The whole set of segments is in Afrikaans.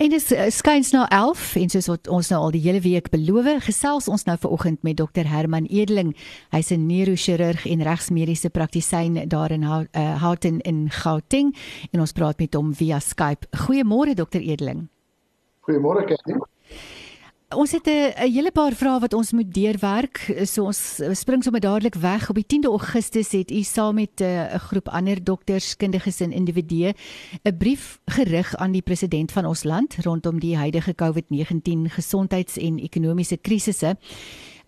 En dis uh, skuins na 11 en soos wat ons nou al die hele week beloof, gesels ons nou vanoggend met dokter Herman Edeling. Hy's 'n neurochirurg en regsmediese praktisyn daar in uh, Houghton in Gauteng en ons praat met hom via Skype. Goeiemôre dokter Edeling. Goeiemôre Kathy. Ons het 'n hele paar vrae wat ons moet deurwerk. So ons spring sommer dadelik weg. Op die 10de Augustus het u saam met eh, 'n groep ander dokters, kundiges en individue 'n brief gerig aan die president van ons land rondom die huidige COVID-19 gesondheids- en ekonomiese krisisse.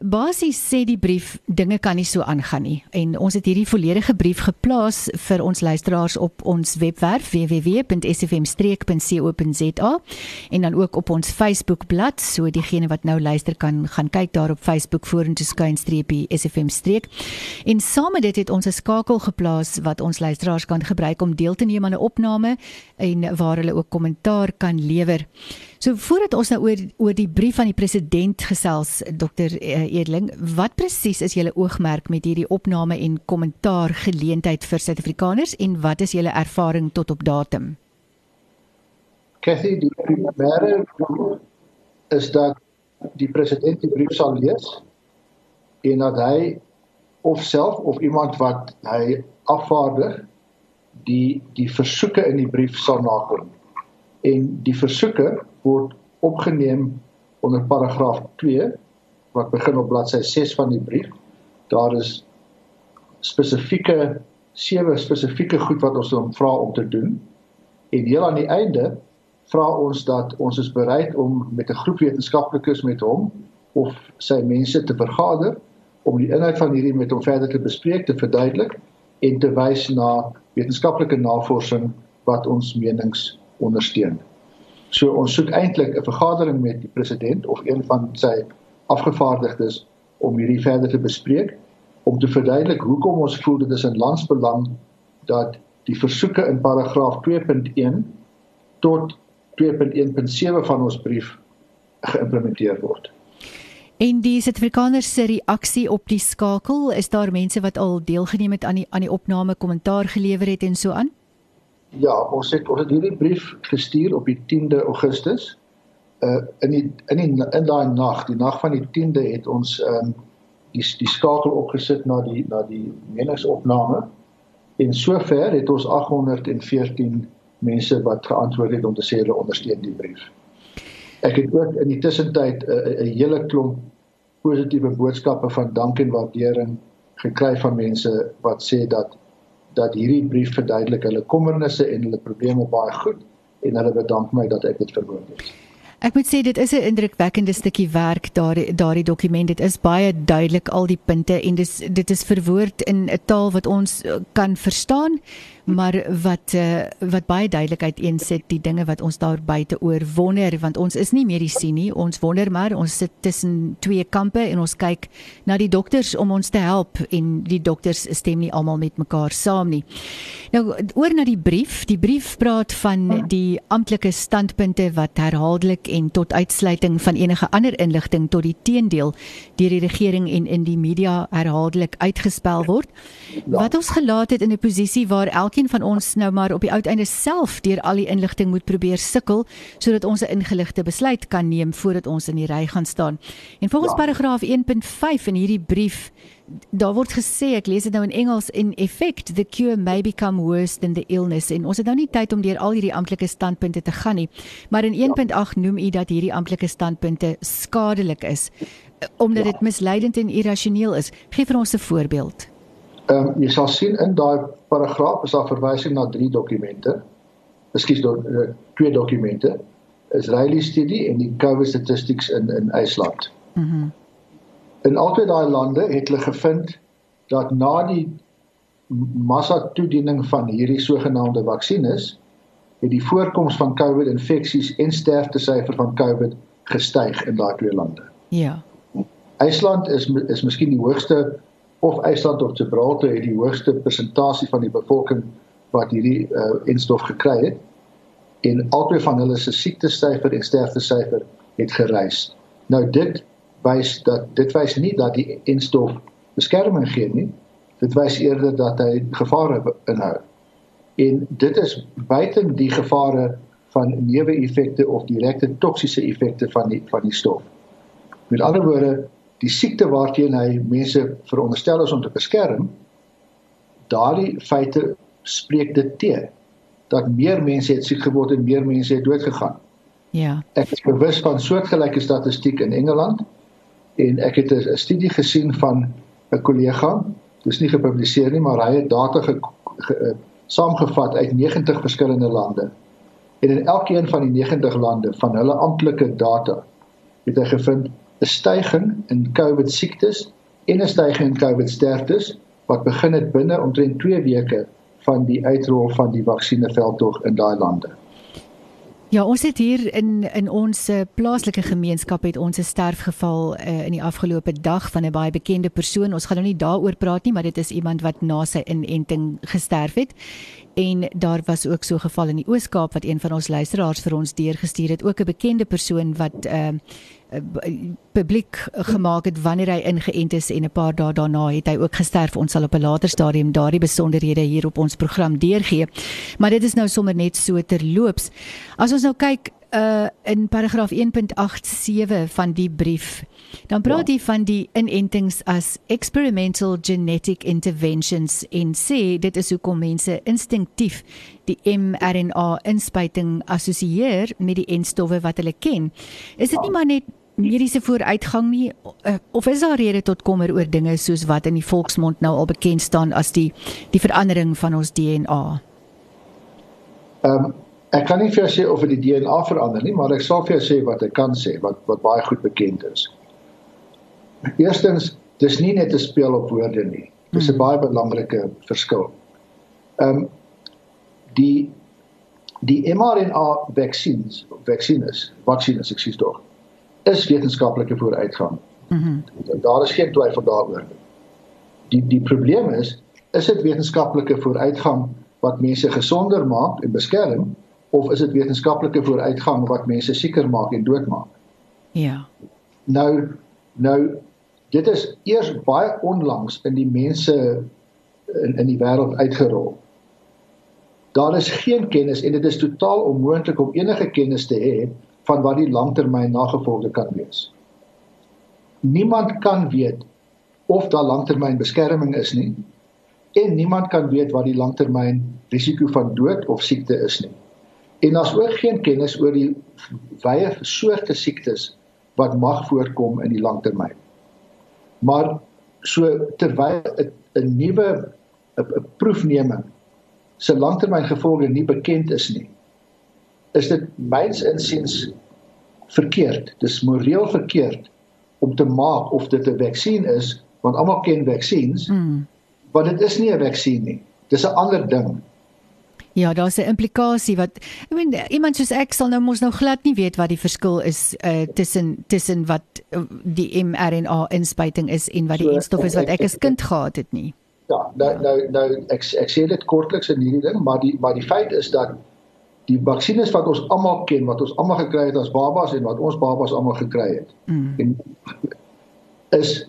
Basies sê die brief dinge kan nie so aangaan nie. En ons het hierdie volledige brief geplaas vir ons luisteraars op ons webwerf www.sfm-streek.co.za en dan ook op ons Facebook bladsy so diegene wat nou luister kan gaan kyk daar op Facebook vorentoe skynstreepie SFM streek. En saam met dit het ons 'n skakel geplaas wat ons luisteraars kan gebruik om deel te neem aan 'n opname en waar hulle ook kommentaar kan lewer. So voordat ons nou oor oor die brief van die president gesels dokter uh, Edeling, wat presies is julle oogmerk met hierdie opname en kommentaar geleentheid vir Suid-Afrikaners en wat is julle ervaring tot op datum? Kathy, die primêre is dat die president die brief sal lees en dat hy of self of iemand wat hy afvaardig die die versoeke in die brief sal nakom. En die versoeke word opgeneem onder paragraaf 2 wat begin op bladsy 6 van die brief. Daar is spesifieke sewe spesifieke goed wat ons hom vra om te doen. En heel aan die einde vra ons dat ons is bereid om met 'n groep wetenskaplikes met hom of sy mense te vergader om die inhoud van hierdie met hom verder te bespreek, te verduidelik en te wys na wetenskaplike navorsing wat ons menings ondersteun. So ons soek eintlik 'n vergadering met die president of een van sy afgevaardigdes om hierdie verder te bespreek om te verduidelik hoekom ons voel dit is in landsbelang dat die versoeke in paragraaf 2.1 tot 2.1.7 van ons brief geïmplementeer word. En die Suid-Afrikaners se reaksie op die skakel, is daar mense wat al deelgeneem het aan die aan die opname, kommentaar gelewer het en so aan? Ja, ons het ons het hierdie brief gestuur op die 10de Augustus. Uh in die in die in daai nag, die nag van die 10de het ons ehm um, die die skakel opgesit na die na die meningsopname. En sover het ons 814 mense wat geantwoord het om te sê hulle ondersteun die brief. Ek het ook in die tussentyd 'n uh, 'n hele klomp positiewe boodskappe van dank en waardering gekry van mense wat sê dat dat hierdie brief verduidelik hulle kommernisse en hulle probleme baie goed en hulle bedank my dat ek dit verwoord het. Ek moet sê dit is 'n indrukwekkende stukkie werk daardie daardie dokument. Dit is baie duidelik al die punte en dis dit is verwoord in 'n taal wat ons kan verstaan maar wat uh, wat baie duidelik uiteensit die dinge wat ons daar buite oor wonder want ons is nie medisien nie ons wonder maar ons sit tussen twee kampe en ons kyk na die dokters om ons te help en die dokters stem nie almal met mekaar saam nie. Nou oor na die brief. Die brief praat van die amptelike standpunte wat herhaaldelik en tot uitsluiting van enige ander inligting tot die teendeel deur die regering en in die media herhaaldelik uitgespel word. Ja. wat ons gelaat het in 'n posisie waar elke elkeen van ons nou maar op die uiteinde self deur al die inligting moet probeer sukkel sodat ons 'n ingeligte besluit kan neem voordat ons in die ry gaan staan. En volgens ja. paragraaf 1.5 in hierdie brief daar word gesê ek lees dit nou in Engels in effect the cure may become worse than the illness en ons het nou nie tyd om deur al hierdie amptelike standpunte te gaan nie maar in 1.8 noem u dat hierdie amptelike standpunte skadelik is omdat dit misleidend en irrasioneel is. Gee vir ons 'n voorbeeld. Ehm um, jy sal sien in daai paragraaf is daar verwysing na drie dokumente. Ekskuus, do, uh, twee dokumente. Israeli studie en die COVID statistics in in IJsland. Mhm. Mm in albei daai lande het hulle gevind dat na die massa toediening van hierdie sogenaamde vaksines het die voorkoms van COVID infeksies en sterftesyfer van COVID gestyg in daai twee lande. Ja. IJsland is is miskien die hoogste of IJsland of Gibraltar het die hoogste persentasie van die bevolking wat hierdie uh, enstof gekry het en albei van hulle se siektesyfer en sterftesyfer het gereis. Nou dit wys dat dit wys nie dat die enstof beskerming gee nie. Dit wys eerder dat hy gevare inhou. En dit is buite die gevare van neeweffekte of direkte toksiese effekte van die van die stof. Met ander woorde, die siekte waarteen hy mense veronderstel is om te beskerm, daardie feite spreek dit te dat meer mense het siek geword en meer mense het dood gegaan. Ja. Ek is bewus van soortgelyke statistiek in Engeland en ek het 'n studie gesien van 'n kollega, dis nie gepubliseer nie, maar hy het data ge, ge, ge, saamgevat uit 90 verskillende lande. En in elkeen van die 90 lande van hulle amptelike data het hy gevind 'n stygings in COVID siektes en 'n stygings in COVID sterftes wat begin het binne omtrent 2 weke van die uitrol van die vaksineveldtog in daai lande. Ja, ons het hier in in ons uh, plaaslike gemeenskap het ons 'n sterfgeval uh, in die afgelope dag van 'n baie bekende persoon. Ons gaan nou nie daaroor praat nie, maar dit is iemand wat na sy inenting gesterf het. En daar was ook so 'n geval in die Oos-Kaap wat een van ons luisteraars vir ons deurgestuur het, ook 'n bekende persoon wat uh publiek gemaak het wanneer hy ingeënt is en 'n paar dae daarna het hy ook gesterf. Ons sal op 'n later stadium daardie besonderhede hier op ons program deurgee. Maar dit is nou sommer net so terloops. As ons nou kyk uh in paragraaf 1.87 van die brief dan praat ja. hy van die inentings as experimental genetic interventions en sê dit is hoekom mense instinktief die mRNA inspuiting assosieer met die enstowwe wat hulle ken. Is dit ja. nie maar net mediese vooruitgang nie uh, of is daar rede tot kommer oor dinge soos wat in die volksmond nou al bekend staan as die die verandering van ons DNA? Ehm um, ek kan nie vir jou sê of dit die DNA verander nie, maar ek sal vir jou sê wat ek kan sê wat wat baie goed bekend is. Eerstens, dis nie net 'n speel op woorde nie. Dis 'n hmm. baie belangrike verskil. Ehm um, die die mRNA vaksines, vaksines, vaksines, ek sê tog is wetenskaplike vooruitgang. Mhm. Mm daar is geen twyfel daaroor nie. Die die probleem is, is dit wetenskaplike vooruitgang wat mense gesonder maak en beskerm of is dit wetenskaplike vooruitgang wat mense sieker maak en doodmaak? Ja. Nou nou dit is eers baie onlangs in die mense in in die wêreld uitgerol. Daar is geen kennis en dit is totaal onmoontlik om enige kennis te hê van wat die langtermyn nagevolge kan wees. Niemand kan weet of daar langtermyn beskerming is nie en niemand kan weet wat die langtermyn risiko van dood of siekte is nie. En daar's ook geen kennis oor die wye soorte siektes wat mag voorkom in die langtermyn. Maar so terwyl 'n nuwe 'n proefneming se langtermyngevolge nie bekend is nie, is dit myns insiens verkeerd. Dis moreel verkeerd om te maak of dit 'n vaksin is, want almal ken vaksines. Mm. Maar dit is nie 'n vaksin nie. Dis 'n ander ding. Ja, daar's 'n implikasie wat ek meen iemand soos ek sal nou mos nou glad nie weet wat die verskil is uh tussen tussen wat uh, die mRNA inspuiting is en wat die so, enstof is wat ek as kind gehad het nie. Ja, nou nou nou ek ek sê dit kortliks in hierdie ding, maar die maar die feit is dat die vaksines wat ons almal ken, wat ons almal gekry het as babas en wat ons babas almal gekry het. Mm. En is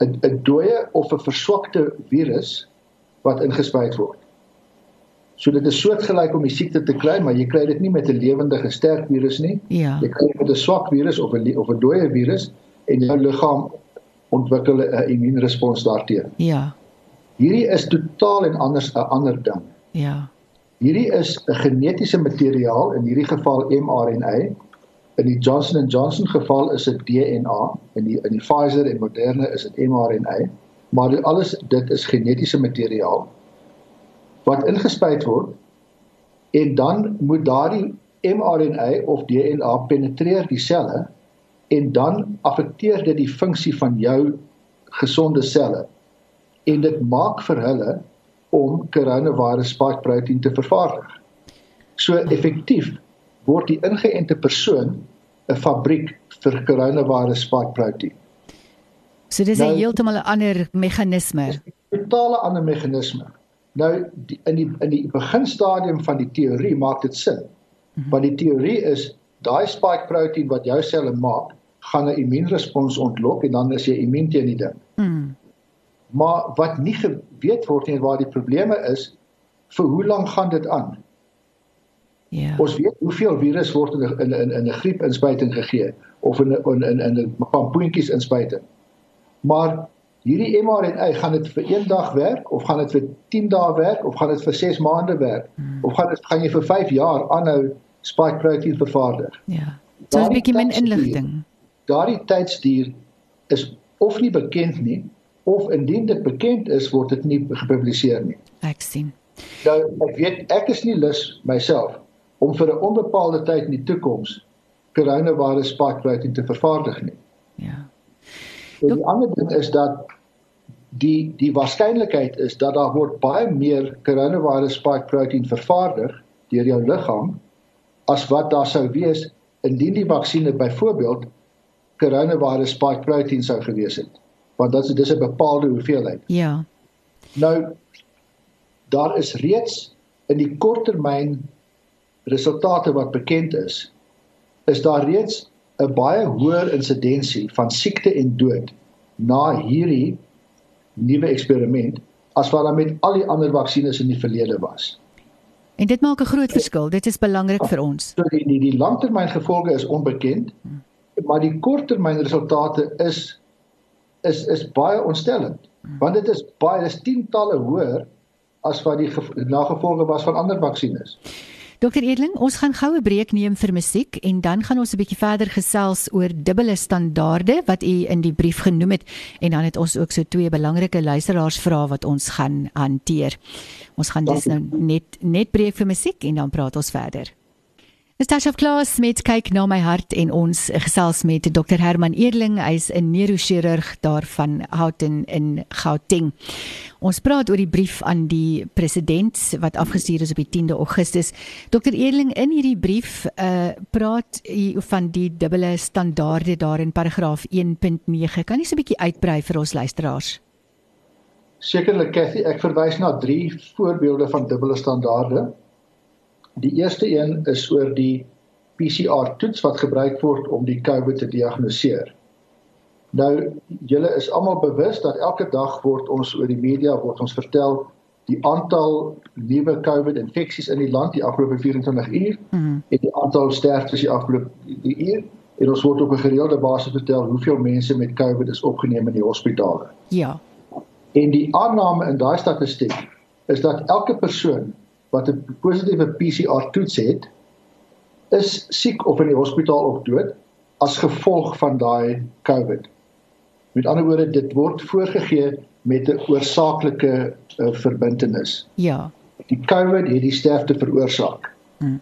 'n 'n dooie of 'n verswakte virus wat ingespuit word. So dit is soortgelyk om die siekte te kry, maar jy kry dit nie met 'n lewendige sterk virus nie. Ja. Jy kry dit met 'n swak virus of 'n of 'n dooie virus en jou liggaam ontwikkel 'n immuunrespons daarteenoor. Ja. Hierdie is totaal en anders 'n ander ding. Ja. Hierdie is 'n genetiese materiaal, in hierdie geval mRNA. In die Johnson & Johnson geval is dit DNA, in die in die Pfizer en Moderna is dit mRNA. Maar dit alles dit is genetiese materiaal wat ingespuit word en dan moet daardie mRNA of DNA penetreer die selle en dan affekteer dit die funksie van jou gesonde selle en dit maak vir hulle om coronavirus spike protein te vervaardig. So effektief word die ingeënte persoon 'n fabriek vir coronavirus spike protein. So dis 'n nou, heeltemal 'n ander meganisme. Totale ander meganisme. Nou die, in die in die beginstadium van die teorie maak dit sin. Mm -hmm. Want die teorie is daai spike protein wat jou selle maak, gaan 'n immuunrespons ontlok en dan is jy immuun teen die ding. Mm. Maar wat nie geweet word nie waar die probleme is, vir hoe lank gaan dit aan? Ja. Ons weet hoeveel virus word in in in 'n griepinspuiting gegee of in in in 'n pampoentjies inspuiting. Maar hierdie mRNA gaan dit vir een dag werk of gaan dit vir 10 dae werk of gaan dit vir 6 maande werk hmm. of gaan dit gaan jy vir 5 jaar aanhou spike protein vervaardig? Ja. So 'n bietjie min inligting. Daardie tydsduur is of nie bekend nie of indien dit bekend is word dit nie gepubliseer nie. Ek sien. Nou ek weet ek is nie lus myself om vir 'n onbepaalde tyd in die toekoms coronavirus spike protein te vervaardig nie. Ja. En die ander ding is dat die die waarskynlikheid is dat daar word baie meer coronavirus spike protein vervaardig deur jou liggaam as wat daar sou wees indien die vaksinne byvoorbeeld coronavirus spike protein sou gewees het. Want dit is 'n bepaalde hoeveelheid. Ja. Nou daar is reeds in die korttermyn resultate wat bekend is, is daar reeds 'n baie hoër insidensie van siekte en dood na hierdie nuwe eksperiment as wat daar met al die ander vaksines in die verlede was. En dit maak 'n groot verskil. Dit is belangrik vir ons. So die die, die langtermyngevolge is onbekend, maar die korttermynresultate is is is baie ontstellend. Want dit is baie dis tientalle hoër as wat die nagevolge was van ander vaksines. Dokter Edling, ons gaan goue breek neem vir musiek en dan gaan ons 'n bietjie verder gesels oor dubbele standaarde wat u in die brief genoem het en dan het ons ook so twee belangrike luisteraarsvrae wat ons gaan hanteer. Ons gaan dus nou net net breek vir musiek en dan praat ons verder. Natasha Klaas met kyk na my hart en ons gesels met Dr Herman Eerling, hy's 'n neurochirurg daar van Houghton in Gauteng. Ons praat oor die brief aan die president wat afgestuur is op die 10de Augustus. Dr Eerling, in hierdie brief uh praat hy van die dubbele standaarde daar in paragraaf 1.9. Kan jy so 'n bietjie uitbrei vir ons luisteraars? Sekerlik Cathy, ek verwys na drie voorbeelde van dubbele standaarde. Die eerste een is oor die PCR toets wat gebruik word om die COVID te diagnoseer. Nou julle is almal bewus dat elke dag word ons oor die media word ons vertel die aantal nuwe COVID infeksies in die land die afgelope 24 uur mm -hmm. en die aantal sterftes die afgelope die uur en ons word op 'n gereelde basis vertel hoeveel mense met COVID is opgeneem in die hospitale. Ja. En die aanname in daai statistiek is dat elke persoon wat 'n positiewe PCR toets het, is siek of in die hospitaal of dood as gevolg van daai COVID. Met ander woorde, dit word voorgegee met 'n oorsaaklike uh, verbintenis. Ja. Die COVID het die sterfte veroorsaak. Hmm.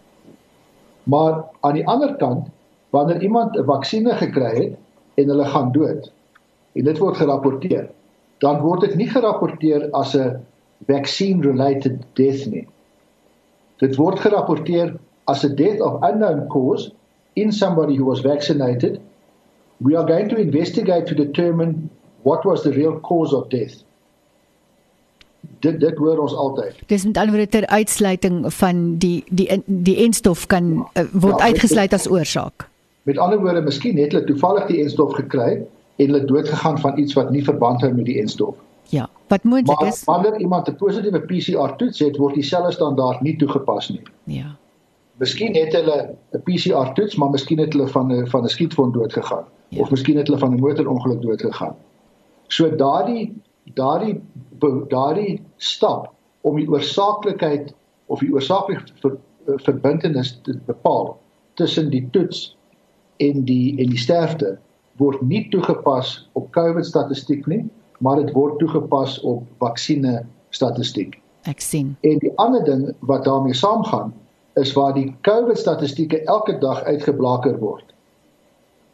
Maar aan die ander kant, wanneer iemand 'n vaksinne gekry het en hulle gaan dood en dit word gerapporteer, dan word dit nie gerapporteer as 'n vaccine related death nie. Dit word gerapporteer as a death of unknown cause in somebody who was vaccinated. We are going to investigate to determine what was the real cause of death. Dit dit hoor ons altyd. Dis met ander woorde ter uitsluiting van die die die enstof kan uh, word ja, uitgesluit as oorsaak. Met ander woorde, miskien het hulle toevallig die enstof gekry en hulle dood gegaan van iets wat nie verband hou met die enstof. Ja, wat moontlik is. Maar wanneer iemand 'n positiewe PCR toets het, word dieselfde standaard nie toegepas nie. Ja. Miskien het hulle 'n PCR toets, maar miskien het hulle van 'n van 'n skietwond dood gegaan ja. of miskien het hulle van 'n motorongeluk dood gegaan. So daardie daardie daardie stap om die oorsaaklikheid of die oorsaaklike ver, verbintenis te bepaal tussen die toets en die en die sterfte word nie toegepas op COVID statistiek nie maar dit word toegepas op vaksines statistiek. Ek sien. En die ander ding wat daarmee saamgaan is waar die COVID statistieke elke dag uitgeblaker word.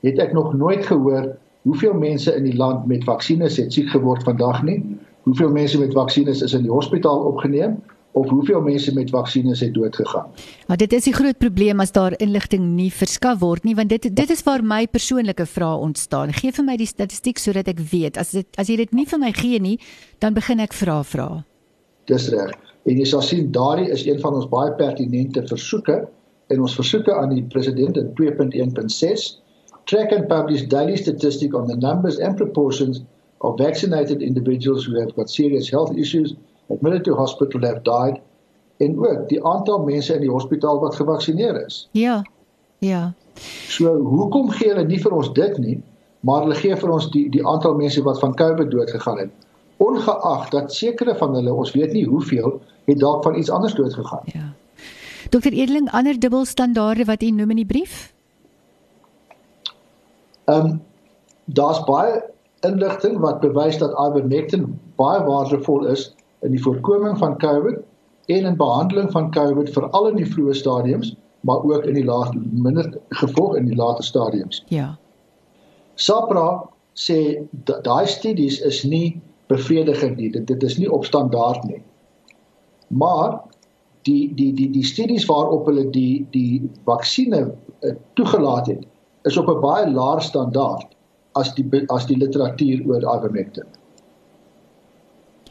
Het ek nog nooit gehoor hoeveel mense in die land met vaksines het siek geword vandag nie? Hoeveel mense met vaksines is in die hospitaal opgeneem of hoeveel mense met vaksines het doodgegaan. Maar dit is die groot probleem as daar inligting nie verskaf word nie want dit dit is waar my persoonlike vrae ontstaan. Gee vir my die statistiek sodat ek weet. As dit as jy dit nie vir my gee nie, dan begin ek vra vra. Dis reg. En jy sal sien daardie is een van ons baie pertinente versoeke en ons versoeke aan die president in 2.1.6 track and publish daily statistics on the numbers and proportions of vaccinated individuals who have got serious health issues admitted to hospital have died en ook die aantal mense in die hospitaal wat gevaksinereer is. Ja. Ja. So hoekom gee hulle nie vir ons dit nie, maar hulle gee vir ons die die aantal mense wat van COVID dood gegaan het. Ongeag dat sekere van hulle, ons weet nie hoeveel, het dalk van iets anders dood gegaan. Ja. Dokter Edeling, ander dubbelstandaarde wat u noem in die brief? Ehm um, daar's baie inligting wat bewys dat ivermectin baie waardevol is in die voorkoming van COVID en in behandeling van COVID veral in die vroeë stadiums, maar ook in die laat minder gevolg in die later stadiums. Ja. SAPRA sê daai studies is nie bevredigend nie. Dit dit is nie op standaard nie. Maar die die die die studies waarop hulle die die vaksines uh, toegelaat het, is op 'n baie laer standaard as die as die literatuur oor ivermectin.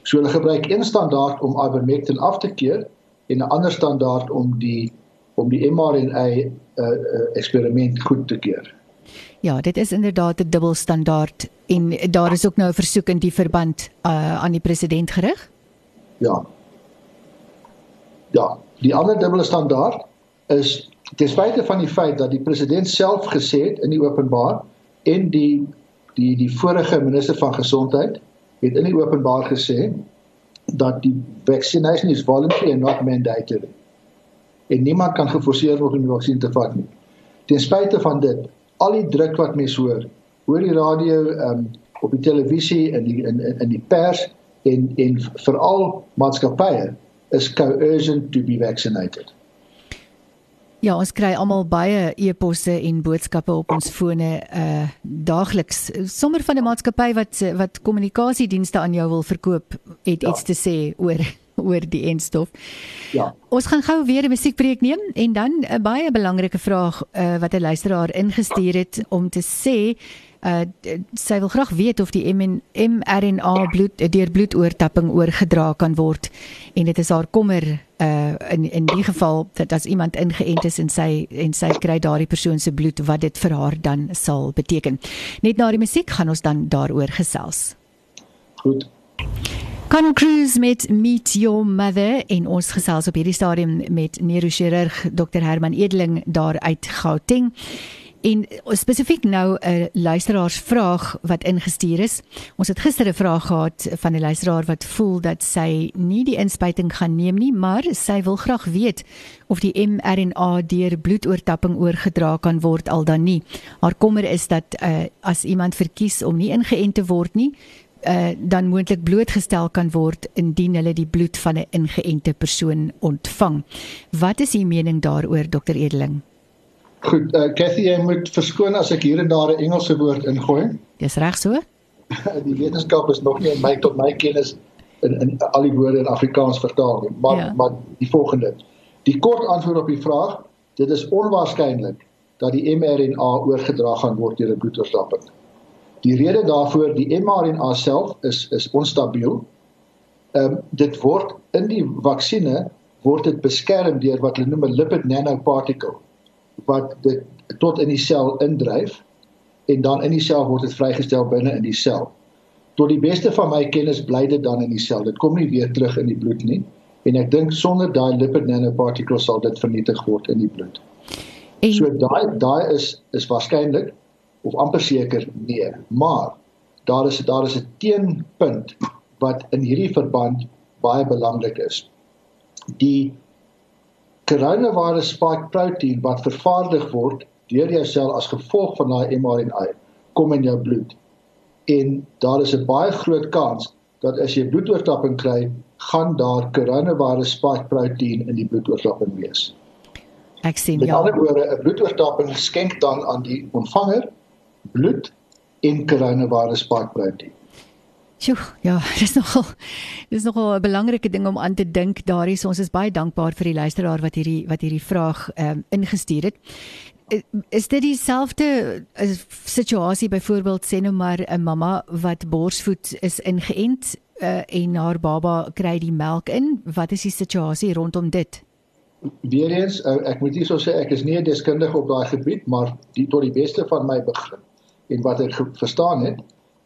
So hulle gebruik een standaard om ivermectin af te keer en 'n ander standaard om die om die mRNA uh, uh, eksperiment goed te keer. Ja, dit is inderdaad 'n dubbel standaard en daar is ook nou 'n versoek in die verband uh, aan die president gerig. Ja. Ja, die ander dubbele standaard is ten spyte van die feit dat die president self gesê het in die openbaar en die die die vorige minister van gesondheid het in die openbaar gesê dat die vaccination is voluntary and not mandatory. En niemand kan geforseer word om die vaksin te vat nie. Ten spyte van dit, al die druk wat mense hoor, hoor die radio, ehm um, op die televisie en die in in die pers en en veral maatskappye is coerced to be vaccinated. Ja, ons kry almal baie e-posse en boodskappe op ons fone uh daagliks. Sommer van 'n maatskappy wat wat kommunikasiedienste aan jou wil verkoop, het ja. iets te sê oor oor die enstof. Ja. Ons gaan gou weer 'n musiekbreek neem en dan 'n baie belangrike vraag uh wat 'n luisteraar ingestuur het om te sê uh sy wil graag weet of die mRNA bloed deur bloedoortapping oorgedra kan word en dit is haar kommer uh in in die geval dat as iemand ingeënt is en sy en sy kry daardie persoon se bloed wat dit vir haar dan sal beteken. Net na die musiek gaan ons dan daaroor gesels. Goed. Conor Cruise met Meet Your Mother en ons gesels op hierdie stadium met neurochirurg Dr Herman Edeling daar uit Gauteng. En spesifiek nou 'n luisteraarsvraag wat ingestuur is. Ons het gister 'n vraag gehad van 'n luisteraar wat voel dat sy nie die inspuiting gaan neem nie, maar sy wil graag weet of die mRNA deur bloedoortapping oorgedra kan word al dan nie. Haar kommer is dat uh, as iemand verkies om nie ingeënt te word nie, uh, dan moontlik blootgestel kan word indien hulle die bloed van 'n ingeënte persoon ontvang. Wat is u mening daaroor, Dr Edeling? Goed, uh, Cathy, jy moet verskoon as ek hier en daar 'n Engelse woord ingooi. Dis reg so. die wetenskap is nog nie my tot my kennis in in al die woorde in Afrikaans vertaal nie, maar ja. maar die volgende. Die kort antwoord op die vraag, dit is onwaarskynlik dat die mRNA oorgedra gaan word deur 'n bloedoorstapping. Die rede daarvoor, die mRNA self is is onstabiel. Ehm um, dit word in die vaksines word dit beskerm deur wat hulle noem 'n lipid nanoparticle wat dit tot in die sel indryf en dan in die sel word dit vrygestel binne in die sel. Tot die beste van my kennis bly dit dan in die sel. Dit kom nie weer terug in die bloed nie en ek dink sonder daai lipid nanoparticles sal dit vernietig word in die bloed. En so daai daai is is waarskynlik of amper seker nee, maar daar is daar is 'n teenpunt wat in hierdie verband baie belangrik is. Die coronavirus spike protein wat vervaardig word deur jou sel as gevolg van daai mRNA kom in jou bloed. En daar is 'n baie groot kans dat as jy bloedoortapping kry, gaan daar coronavirus spike protein in die bloedoortapping wees. Ek sien ja. Met ander woorde, 'n bloedoortapping skenk dan aan die ontvanger bloed en coronavirus spike protein. Sjoe, ja, dis nogal dis nogal 'n belangrike ding om aan te dink daarin. So ons is baie dankbaar vir die luisteraar wat hierdie wat hierdie vraag ehm um, ingestuur het. Is dit dieselfde situasie byvoorbeeld sê nou maar 'n mamma wat borsvoed is ingeënt uh, en haar baba kry die melk in? Wat is die situasie rondom dit? Weereens, uh, ek moet hierso sê ek is nie 'n deskundige op daai gebied, maar die tot die beste van my begrip en wat ek verstaan het,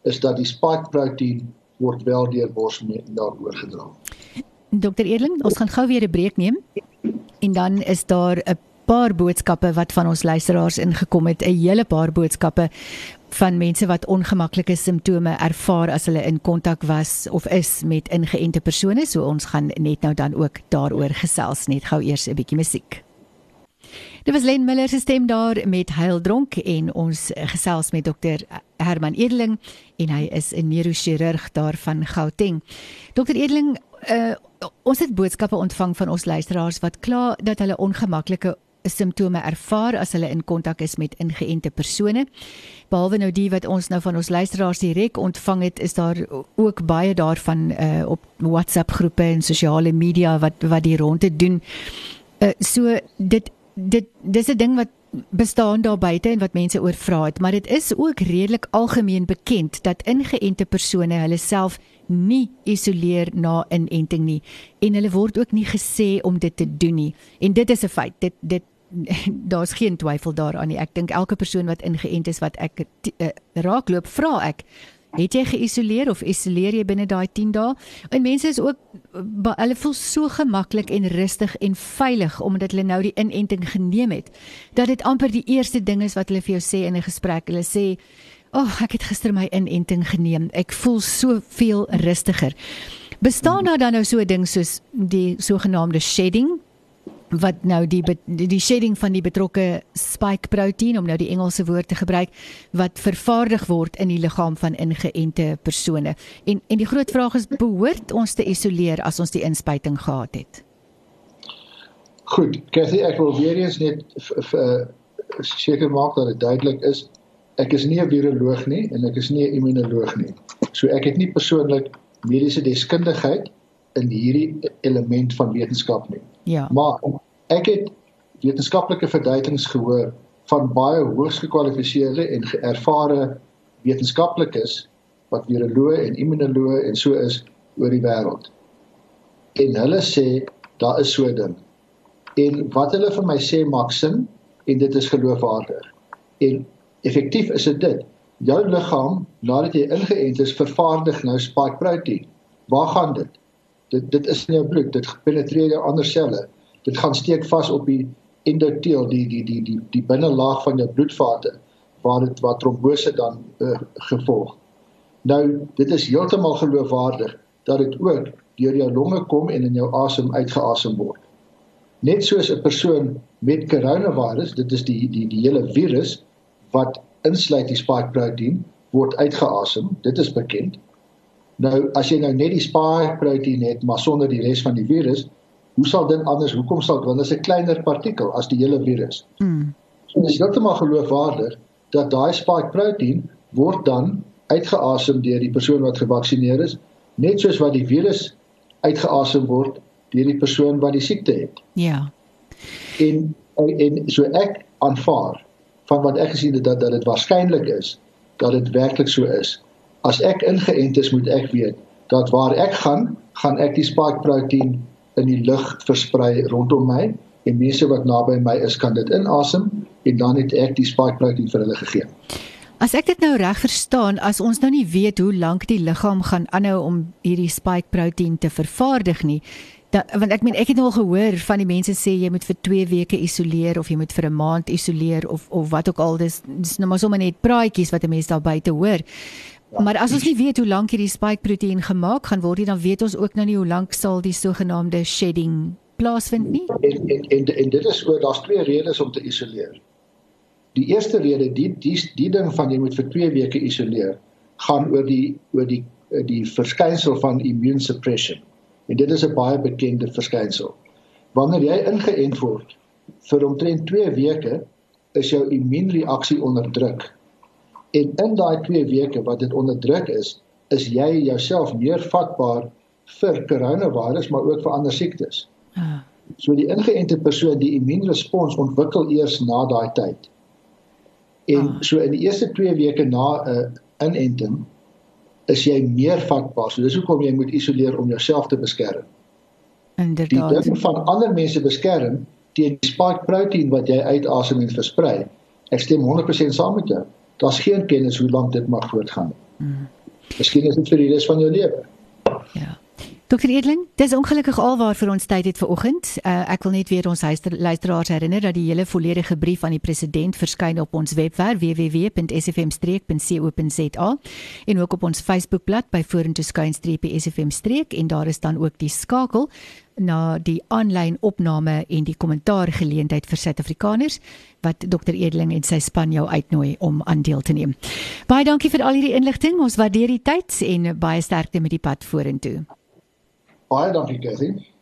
is dat die spike proteïen word wel deur borsmelk oorgedra. Dokter Edling, ons gaan gou weer 'n breek neem en dan is daar 'n paar boodskappe wat van ons luisteraars ingekom het, 'n hele paar boodskappe van mense wat ongemaklike simptome ervaar as hulle in kontak was of is met ingeënte persone. So ons gaan net nou dan ook daaroor gesels net gou eers 'n bietjie musiek. Dit was Len Miller se stem daar met Heildronk en ons gesels met dokter Herman Edeling en hy is 'n neurochirurg daar van Gauteng. Dokter Edeling, uh, ons het boodskappe ontvang van ons luisteraars wat kla dat hulle ongemaklike simptome ervaar as hulle in kontak is met ingeënte persone. Behalwe nou die wat ons nou van ons luisteraars direk ontvang het, is daar ook baie daarvan uh, op WhatsApp groepe en sosiale media wat wat die ronde doen. Uh, so dit dit dis 'n ding wat bestaan daar buite en wat mense oor vra het, maar dit is ook redelik algemeen bekend dat ingeënte persone hulle self nie isoleer na inenting nie en hulle word ook nie gesê om dit te doen nie. En dit is 'n feit. Dit dit daar's geen twyfel daaraan nie. Ek dink elke persoon wat ingeënt is wat ek uh, raakloop, vra ek, het jy geïsoleer of isoleer jy binne daai 10 dae? En mense is ook hulle voel so gemaklik en rustig en veilig omdat hulle nou die inenting geneem het. Dat dit amper die eerste ding is wat hulle vir jou sê in 'n gesprek. Hulle sê, "Ag, oh, ek het gister my inenting geneem. Ek voel so veel rustiger." Bestaan daar dan nou so 'n ding soos die sogenaamde shedding wat nou die die shedding van die betrokke spike proteïen om nou die Engelse woord te gebruik wat vervaardig word in die liggaam van ingeënte persone. En en die groot vraag is behoort ons te isoleer as ons die inspuiting gehad het? Goed, Cathy, ek wil weer eens net seker maak dat dit duidelik is ek is nie 'n viroloog nie en ek is nie 'n immunoloog nie. So ek het nie persoonlik mediese deskundigheid in hierdie element van wetenskap nie. Ja. Maar ek het wetenskaplike verduidings gehoor van baie hoogs gekwalifiseerde en geërvare wetenskaplikes wat viroloë en immunoloë en so is oor die wêreld. En hulle sê daar is so 'n ding. En wat hulle vir my sê maak sin en dit is geloofwaardig. En effektief is dit dit. Jou liggaam nadat jy ingeënt is, vervaardig nou spike proteïen. Waar gaan dit? Dit dit is in jou bloed, dit penetreer jou ander selle dit gaan steek vas op die endoteel die die die die die binnelaag van jou bloedvate waar dit waar trombose dan uh, gevolg. Nou dit is heeltemal geloofwaardig dat dit ook deur jou longe kom en in jou asem uitgeasem word. Net soos 'n persoon met coronavirus, dit is die die die hele virus wat insluit die spike proteïen word uitgeasem. Dit is bekend. Nou as jy nou net die spike proteïen het maar sonder die res van die virus, hoe sal dit anders hoekom sal dit want dit is 'n kleiner partikel as die hele virus. Mm. So dis heeltemal geloofwaardig dat daai spike proteïen word dan uitgeasem deur die persoon wat gevaksinereer is, net soos wat die virus uitgeasem word deur die persoon wat die siekte het. Ja. En en so ek aanvaar van wat ek gesien het dat dat dit waarskynlik is dat dit werklik so is. As ek ingeënt is, moet ek weet dat waar ek gaan, gaan ek die spike proteïen in die lug versprei rondom my en mense wat naby my is kan dit inasem en dan het ek die spike protein vir hulle gegee. As ek dit nou reg verstaan, as ons nou nie weet hoe lank die liggaam gaan aanhou om hierdie spike protein te vervaardig nie, da, want ek meen ek het nou al gehoor van die mense sê jy moet vir 2 weke isoleer of jy moet vir 'n maand isoleer of of wat ook al dis dis nou maar sommer net praatjies wat 'n mens daar buite hoor. Maar as ons nie weet hoe lank hierdie spike proteïen gemaak gaan word nie, dan weet ons ook nou nie hoe lank sal die sogenaamde shedding plaasvind nie. En en en, en dit is oor daar's twee redes om te isoleer. Die eerste rede, die die die ding van jy moet vir 2 weke isoleer, gaan oor die oor die die verskynsel van immune suppression. En dit is 'n baie bekende verskynsel. Wanneer jy ingeënt word vir omtrent 2 weke, is jou immuunreaksie onderdruk En in daai 2 weke wat dit onderdruk is, is jy jouself meer vatbaar vir koronavirus maar ook vir ander siektes. Ah. So die ingeënte persoon die immuunrespons ontwikkel eers na daai tyd. En ah. so in die eerste 2 weke na 'n uh, inenting is jy meer vatbaar. So dis hoekom jy moet isoleer om jouself te beskerm. Inderdaad. Die ding van ander mense beskerm teen die spike proteïen wat jy uitasem en versprei. Ek stem 100% saam met jou. Daar's geen kennis hoe lank dit mag voortgaan nie. Mm. Miskien is dit vir die res van jou lewe. Ja. Dokter Edling, dis ongelukkig alwaar vir ons tyd het vanoggend. Uh, ek wil net weer ons luisteraars herinner dat die hele volledige brief aan die president verskyn op ons webwerf www.sfm-co.za en ook op ons Facebookblad by Vorentoe skynstreepie SFM streek en daar is dan ook die skakel na die aanlyn opname en die kommentaar geleentheid vir Suid-Afrikaners wat Dr Edling en sy span jou uitnooi om aan deel te neem. Baie dankie vir al hierdie inligting. Ons waardeer die tyd en baie sterkte met die pad vorentoe. Baie dankie, Cathy.